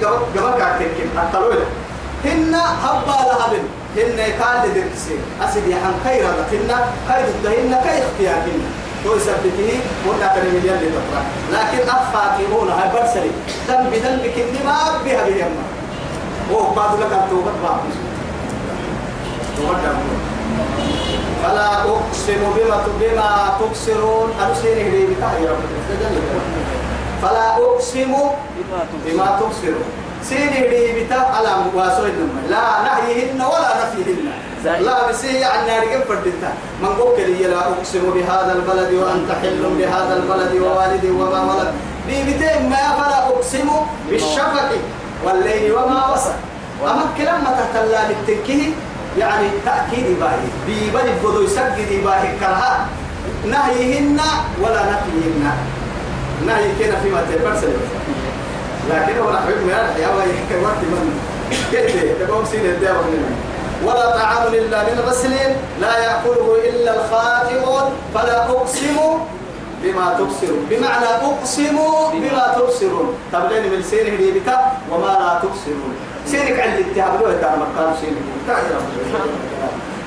شرعي قبل قبل التلويل هن هبا لهبن. هن كان لدركسين أسد يحن خير هن خير الدهن كي اختيارهن تو يثبته. ولا كلمة يلي تقرأ. لكن أفاكهون هاي برسلي. دم بدم بكني ما بها بيما هو بعد لك التوبة بعد. فلا أقسم بما بما تبصرون. أرسل لي بتاعي فلا أقسم بما تبصرون سيني لي بتاع على واسوي لا نهيهن ولا نفيهن. لا بس هي عن نار كم فردتا. من لي لا أقسم بهذا البلد وأنت حل بهذا البلد ووالد وما ولد. بيبتين ما فلا أقسم بالشفق والليل وما وسط أما كلام ما تحتلا للتنكيه يعني تأكيد باهي. بيبني بدو يسجد باهي كرها. نهيهن ولا نفيهن. نهي كنا فيما تبرسل لكن هو نحن من الحياة ويحكي وقت من كيف؟ تقوم سين الدابة ولا طعام إلا للغسلين لا يأكله إلا الخاطئون فلا أقسم بما تبصرون بمعنى أقسم بما تبصرون تبلين من سينه دي بتا وما لا تبصرون سينك عند التهاب لو يتعلم مكان سينك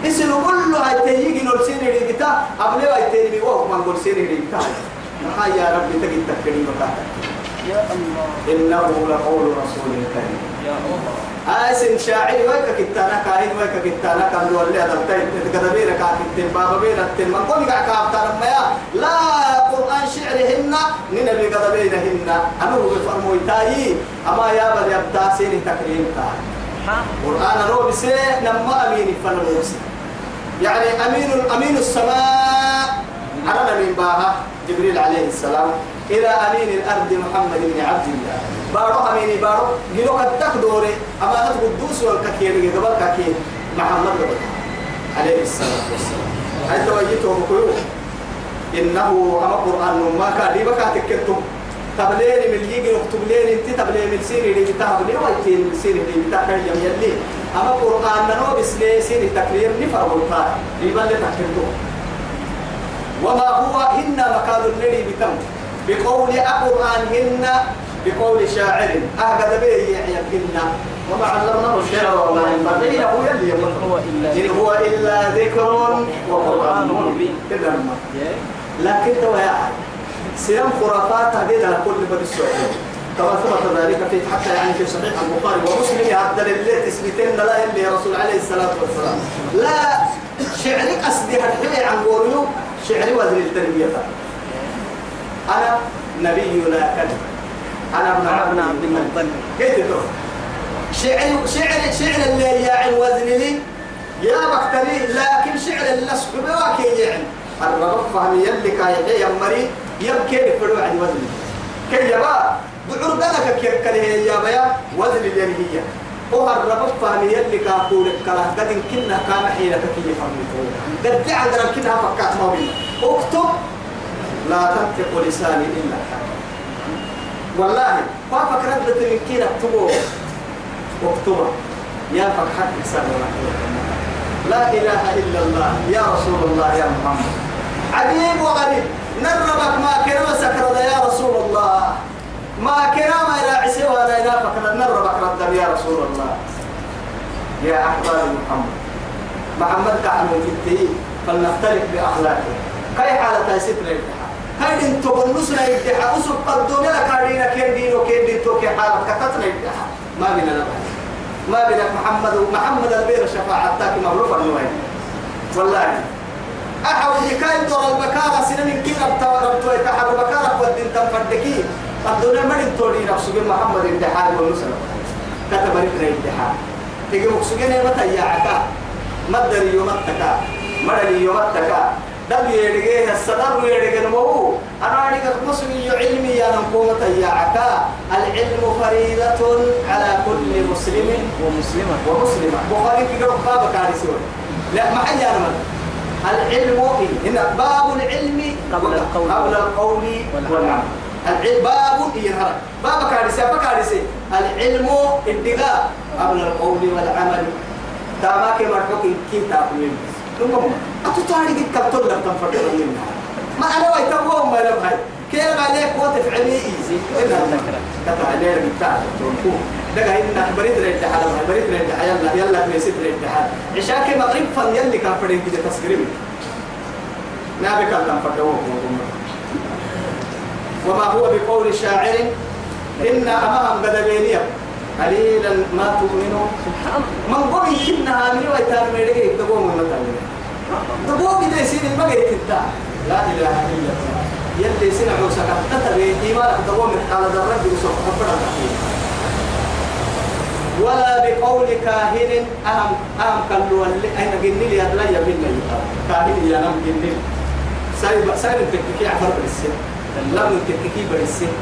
اسم كل هاي تيجي نور سينه دي بتا قبل هاي تيجي وهو ما نقول سينه دي بتا يا رب تجد تكريم يا الله. إنه لقول رسول كريم. يا الله. آسن شاعر ويك كتانا كاين ويك كتانا كان دول لي هذا تاي تكذبير كاتب بابا بير التن من قول قاعد كابتن ما يا. لا قرآن شعرهن من اللي كذبينهن أنا هو بفرمو تاي أما يا بل يبدا سين تكريم تاي قرآن رو بس نما أمين فنوس يعني أمين أمين السماء. أنا من باها. جبريل عليه السلام إلى أمين الأرض محمد بن عبد الله. بارو أميني بارو جلو قد تقدوري أما تقول دوس والكثير قبل كثير محمد قبل عليه الصلاة والسلام هل توجيته بكيو إنه أما قرآن ما كان لي بكا تكتم تبلين من يجي نكتب لين انت تبلين من سيري اللي بتاع؟ بلين ويتين من سيري اللي بتاع؟ كان يم يلي أما قرآن نو بس لي سيري تكرير نفر بلتا لبل تكتم وما هو إن مكان الذي بتم. بقول القرآن هن بقول شاعر. أهقد به يحيى وما علمناه الشعر وما ينبغي. له يلي يقول هو إلا إن هو إلا ذكر وقرآن. مبين يا لكن تو يا سيام خرافات هذه على كل بني السعودية كما ثبت ذلك في حتى يعني في صحيح البخاري ومسلم يعدل الليل تسميتين لا إلا يا رسول عليه الصلاة والسلام. لا شعرك أسدي هالحلي عن قوليو شعري وزن التربية. أنا نبي لا كذب. أنا ابن عبد المطلب. كيف تقول شعر شعر شعر اللي يا وزن لي. يا بكتري لكن شعر اللصق بواكي يعني. الرب فهم يلي كاي يا مري يبكي يفروا عن وزن كي يبا بعرض لك كيف كره يا بيا وزن اللي هي. قد كنا كان حين قد كنا فكات ما اكتب لا تنطق لساني إلا والله ما فكرت بتمكين اكتبه. واكتبه يا فكحت إحسان لا إله إلا الله. يا رسول الله يا محمد. عجيب وغريب. نربك ما كنا سكر يا رسول الله. ما كنا ما إلى عسي ولا إلى فكر نربك رد يا رسول الله؟ يا أحباب محمد. محمد كعلم في فلنختلف بأخلاقه. كي حالة ستر الامتحان هاي انتو بنصنا يبدحا أسر قدونا لك هارينا كين دينو كين دينتو كين حالة كتتنا يبدحا ما بينا نبعي ما بينك محمد محمد البير شفاعة تاكي مغلوفة نوين والله. أحاول يكاين دور البكارة سنين كي ربطا وربطا يتحر البكارة ودين تنفردكي. الدنيا من توري نفسه محمد امتحان والنسلة كتب ربنا امتحان تيجي مقصودين متى يا عكا؟ مدري يومتك مدري يومتك دم يرجع الصدر يرجع نمو أنا أريد مسلم علمي يا نقومة يا عكا. العلم فريضة على كل مسلم ومسلمة. ومسلمة. بخاري في قرب باب كارثون لا ما حد يعلم العلم هنا باب العلم قبل القول. قبل القول والعمل. والعمل العلم باب كارثة فكارثة العلم ادعاء قبل القول والعمل. تاماك مرحوك كتاب من ثم أتطارق الكتول لم تنفرد منها ما أنا ويتبوهم ما لم هاي كيف عليك وتفعلي إيزي. كتب عليك بتاع دقا إنك بريد ريد حالة بريد ريد حالة يلا يلا ست ريد حالة عشاك مغرب فن يلي كان فريد كده تسكريم نابك الله فدوه وما هو بقول شاعر إن أمام بدبينيا قليلا ما تؤمنون من قوم كنا من ويتان ميري تقوم من متى تقوم كده يصير المجد تتا لا إله إلا الله. يلي سنع عوسك. تتبي إيمانك. تقوم على ذرة بسوق حفرة ولا بقول كاهن. أهم أهم كلوا اللي أين جني لي أدلا يبين كاهن يا نم جني سايب سايب تككي عفر بالسن لم تككي بالسن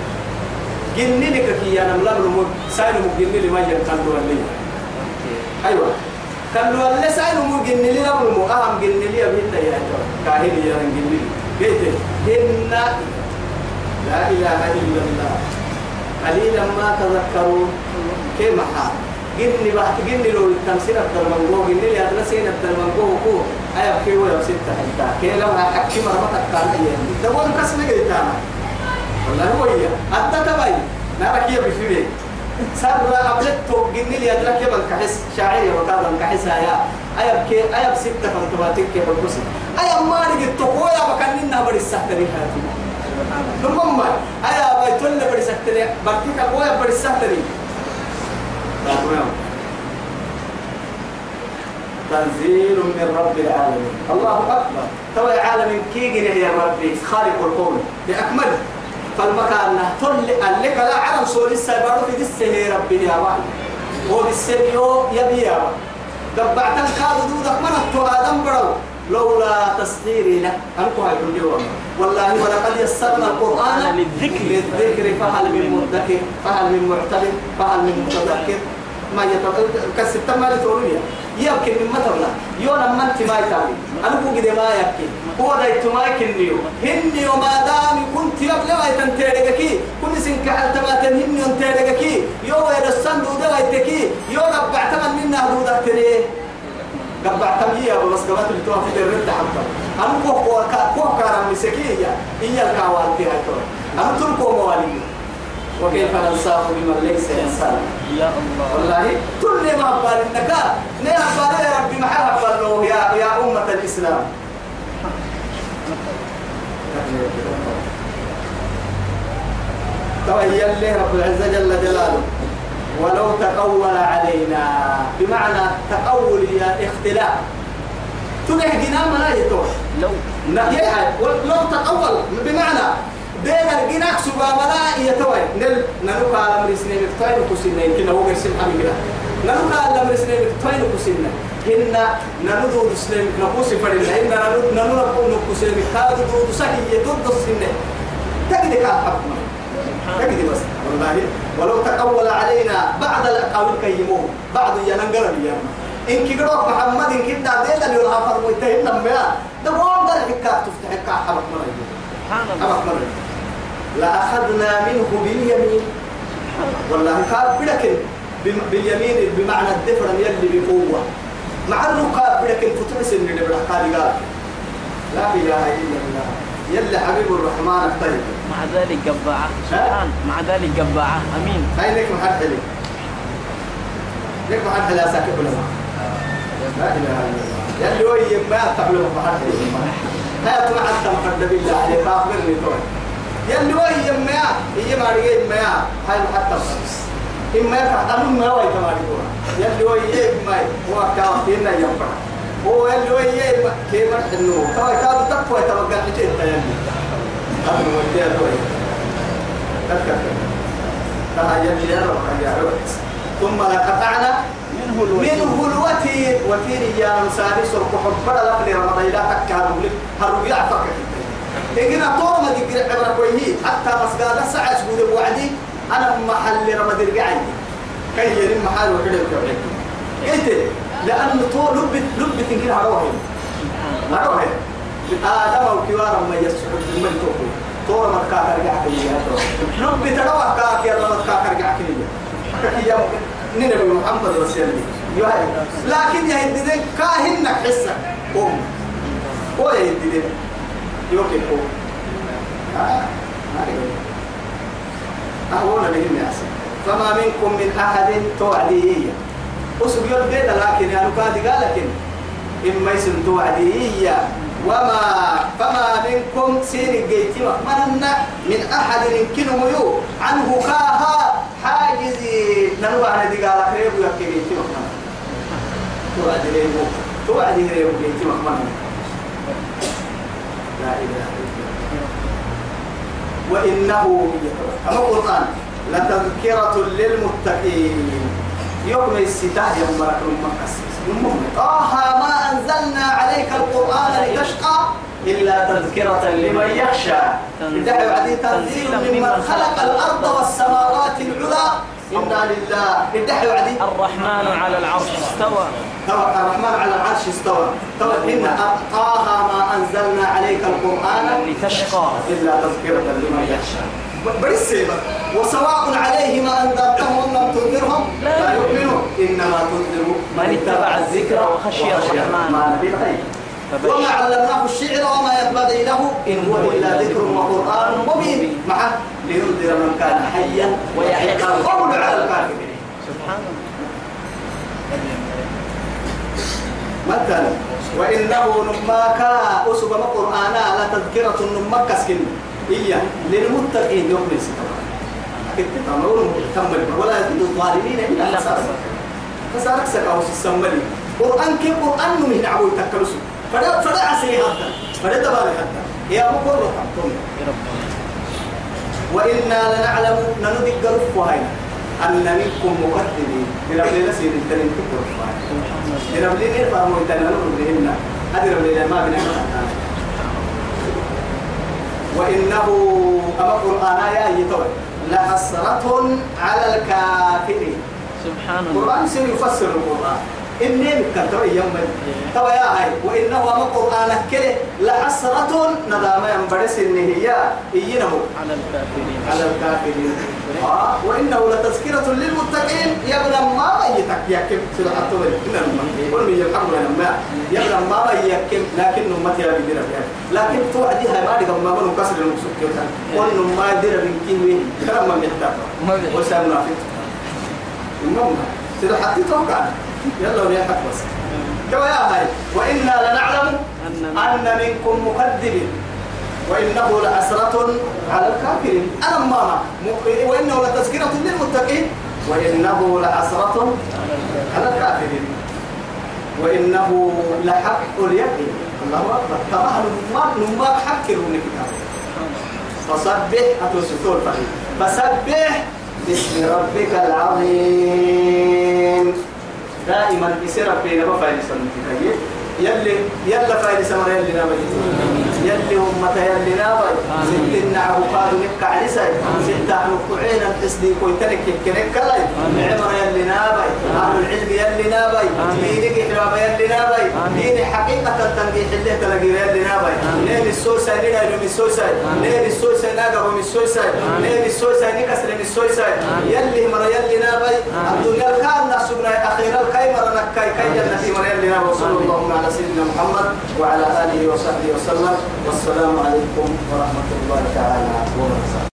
جني لك كي أنا ملا نمو سايب مو جني لي ما ينكلوا اللي. أيوة. كلوا اللي سايب مو جني لي لم نمو أهم جني لي يبين يا كاهن يا جني بيت إن لا إله إلا الله. قليلا ما تذكرون كيف حال؟ جني بحت جني لو من جوه جني لي أدنى سين أكثر من جوه كو أيا كي هو يبسط حتى. كي لو حكي مرة تكان أيه ده هو الكسر نجد تانا والله هو هي. أنت تبعي نارك يا بفيري. سر قبلت تو جني لي أدنى كي بنكحس. شاعري وكذا بنكحس أيا أيا كي أيا بسط فانتباتك كي بنكسر أيا ما نجد تقوى بكن إنها بدي السحتري هاتي ثم أيا بيتول بدي السحتري برتك قوي بدي السحتري تنزيل من رب العالمين. الله أكبر. توا العالم كيجن يا ربي. خالق الكون. بأكمله فالمكان تل لك لا عالم سور السبار في السهي ربي يا وعد وبالسريو يبي يا دبعت الكاد دودك من آدم برو. لولا تسخيري له. أنكو هاي كل يوم. والله ولقد يسرنا القرآن للذكر. للذكر. فهل من مدكر؟ فهل من معتبر؟ فهل من متذكر؟ ما يتذكر كسبت ما لتوريا يمكن من مترنا يوم ما أنت ما يتعلم. أنا بقول كده ما يبكي. هو ده يتما كنيو هني وما دام كنت يبلغ ما يتنتهي كل سنك على تماتن هني ينتهي يوم يرسل دودا ويتكي يوم ربع تمن منا دودا تريه قبع تمية بس قبعت اللي توها في الرد حتى أنا كوه كوه كوه كارم مسكية. هي الكوان في هاي أنا تركوا موالي وكيف ننساه بمن ليس إنسان. يا الله. والله كل ما أبال النكاء نه أبال يا ربي ما له يا يا أمة الإسلام. توهي الله رب العزة جل جلاله. ولو تقول علينا بمعنى تقول يا اختلاف. تنه جنا ما يتوش لو. لا لو تقول بمعنى بين الجناح سبا ملا يتوي نل نلوك على مرسنين الطين كسينا يمكن هو قرسم حبي كده نلوك على مرسنين الطين كسينا هن نلو مسلم نقوس فرينا هن نلو نلو نقول نقوسين كاد دود سهي يدود السنة تجد حكم تجد بس. والله. ولو تقول علينا بعد الأقاويل كيمون. بعد ينقل اليوم إن كيروك محمد إن كنت عدينا اللي يلها فرمويتين لما ده مو ده الحكاية تفتح الحكاية حبك مرة حبك مرة لأخذنا منه باليمين. والله قال بم- باليمين بمعنى الدفر يلي بقوة. مع قال بدك فتنس اللي قال لا إله إلا الله. يلي حبيب الرحمن الطيب. مع ذلك قبعة سبحان. مع ذلك قبعة أمين. هاي لك محل حلي. لك محل حلي ساكب لما لا إله إلا الله. يلي هو يما تعلم محل حلي. لا تمع التمحد بالله عليك اخبرني توي يلي هو يما يما رجع يما هاي حتى الخمس إما يكره ما هو يتماري يلي هو يما هو كافينا ينفع. هو يلي هو يما كيف إنه توا كاد تقوى توقع حجين تيلي هذا هو الدين توي تذكر. تها يلي يا رب يا رب. ثم لقطعنا منه الوتين منه الوتير. وتير يا مساري سرق حبر لك لرمضان لا تكهرب لك. هرب يعفك. إجنا طور ما تقرأ عبرة كويه حتى مسجد ساعة سجود وعدي أنا محل رمضان القعي كي يرين محل وكذا وكذا قلت لأن طور لب لب تنكر هروه هروه آدم وكوارا ما يسحب من توقي طور ما كاكر قاعد لب تروح كاكر ما كاكر قاعد كي نبي محمد رسول الله. لكن يا هندين كاهنك حسك. قوم. هو يا هندين يوكي قوم أهون بهم يا فما منكم من أحد توعديه أسوق يبدأ لكن يا نكاد قال لكن إما يسن توعديه وما فما منكم سين جيتي ومننا من أحد يمكنه يو عنه كاها حاجز ننوى عن دي قال خير ويكي جيتي ومننا توعد ليه توعد ليه جيتي ومننا لا إله إلا الله. وإنه أما القرآن لتذكرة للمتقين. يوم الستاه يوم برك طه ما أنزلنا عليك القرآن لتشقى إلا تذكرة لمن يخشى. تنزيل ممن خلق الأرض والسماوات العلى إنا لله بدعي وعدي الرحمن على العرش استوى. الرحمن على العرش استوى. توقع إن طه ما أنزلنا عليك القرآن لتشقى. إلا تذكرة لمن يخشى. برسيبة وسواء عليهم أنذرتهم أم لم تنذرهم لا. يؤمنون. إنما تنذر من اتبع الذكر وخشي الرحمن. وما علمناه الشعر وما ينبغي له إن هو إلا ذكر وقرآن مبين. معه لينذر من كان حيا ويحيق القول على الكافرين. سبحان الله مثلا وإنه نما كا أسب قرآنا لتذكرة نما كسكن. هي للمتقين يوم السبت كنت تمرون تمر ولا يزيد الظالمين إلا خسارة خسارة سكاوس السمري. قرآن كي قرآن من عبو يتكرسوا فدا فدا عسي حتى. فدا دبالي حتى. يا مقر حتى وإنا لنعلم نندق رفوهين أن منكم مقدمين لرب لنا سيد التنين تكر لرب لنا يفهموا التنين لهن هذه رب لنا ما بنا وإنه أما القرآن يا أيتوي لحسرة على الكافرين. سبحان الله. القرآن سير يفسر القرآن. إني مكتر يوم توا يا هاي وإنه أما القرآن كله لحسرة ندامة ينبرس إن هي. إينه على الكافرين. على الكافرين. آه وإنه لتذكرة للمتقين. يبنى ما يتك يكم سلعة طول قل من يلحق لنا ما يبنى ما يكم لكن نمتي لا بدير فيها لكن توعدي هاي ما دقم ما منو كسر المقصود كيوتا قل ما يدير من كيوي. كلام ما يحتاج وسامنا فيك المهم سيدا حتى توقع؟ يلا وريحك بس. كما يا هاي وإنا لنعلم أن منكم مكذبين وإنه لحسرة على الكافرين. أنا ماما وإنه لتذكرة للمتقين وإنه لحسرة على الكافرين. وإنه لحق اليقين. الله أكبر. طبعا ما نما حكروا الكتاب فسبح أتوسطول فريد فسبح باسم ربك العظيم. دائما يصير بين مفاعل سنتي. يلي يلا فايد سمر يلي نابي. يلي أمة يلي نابي. ست النعب قالوا نبكى عرسي ست أهل قعينا تسدي كويتنك كنك كلاي عمر يلي نابي. أهل العلم يلي نابي. دينك إحراب يلي نابي. حقيقة تنقيح اللي تلقي يلي نابي نين السوسة نينا يلوم السوسة نين السوسة ناقب من السوسة نين السوسة نكسر من السوسة يلي مر يلي نابي الدنيا كان نحسبنا أخيرا كاي مر نكاي. كاي جنة مر يلي نابي وصلى الله على سيدنا محمد وعلى آله وصحبه وسلم. والسلام عليكم ورحمة الله تعالى وبركاته.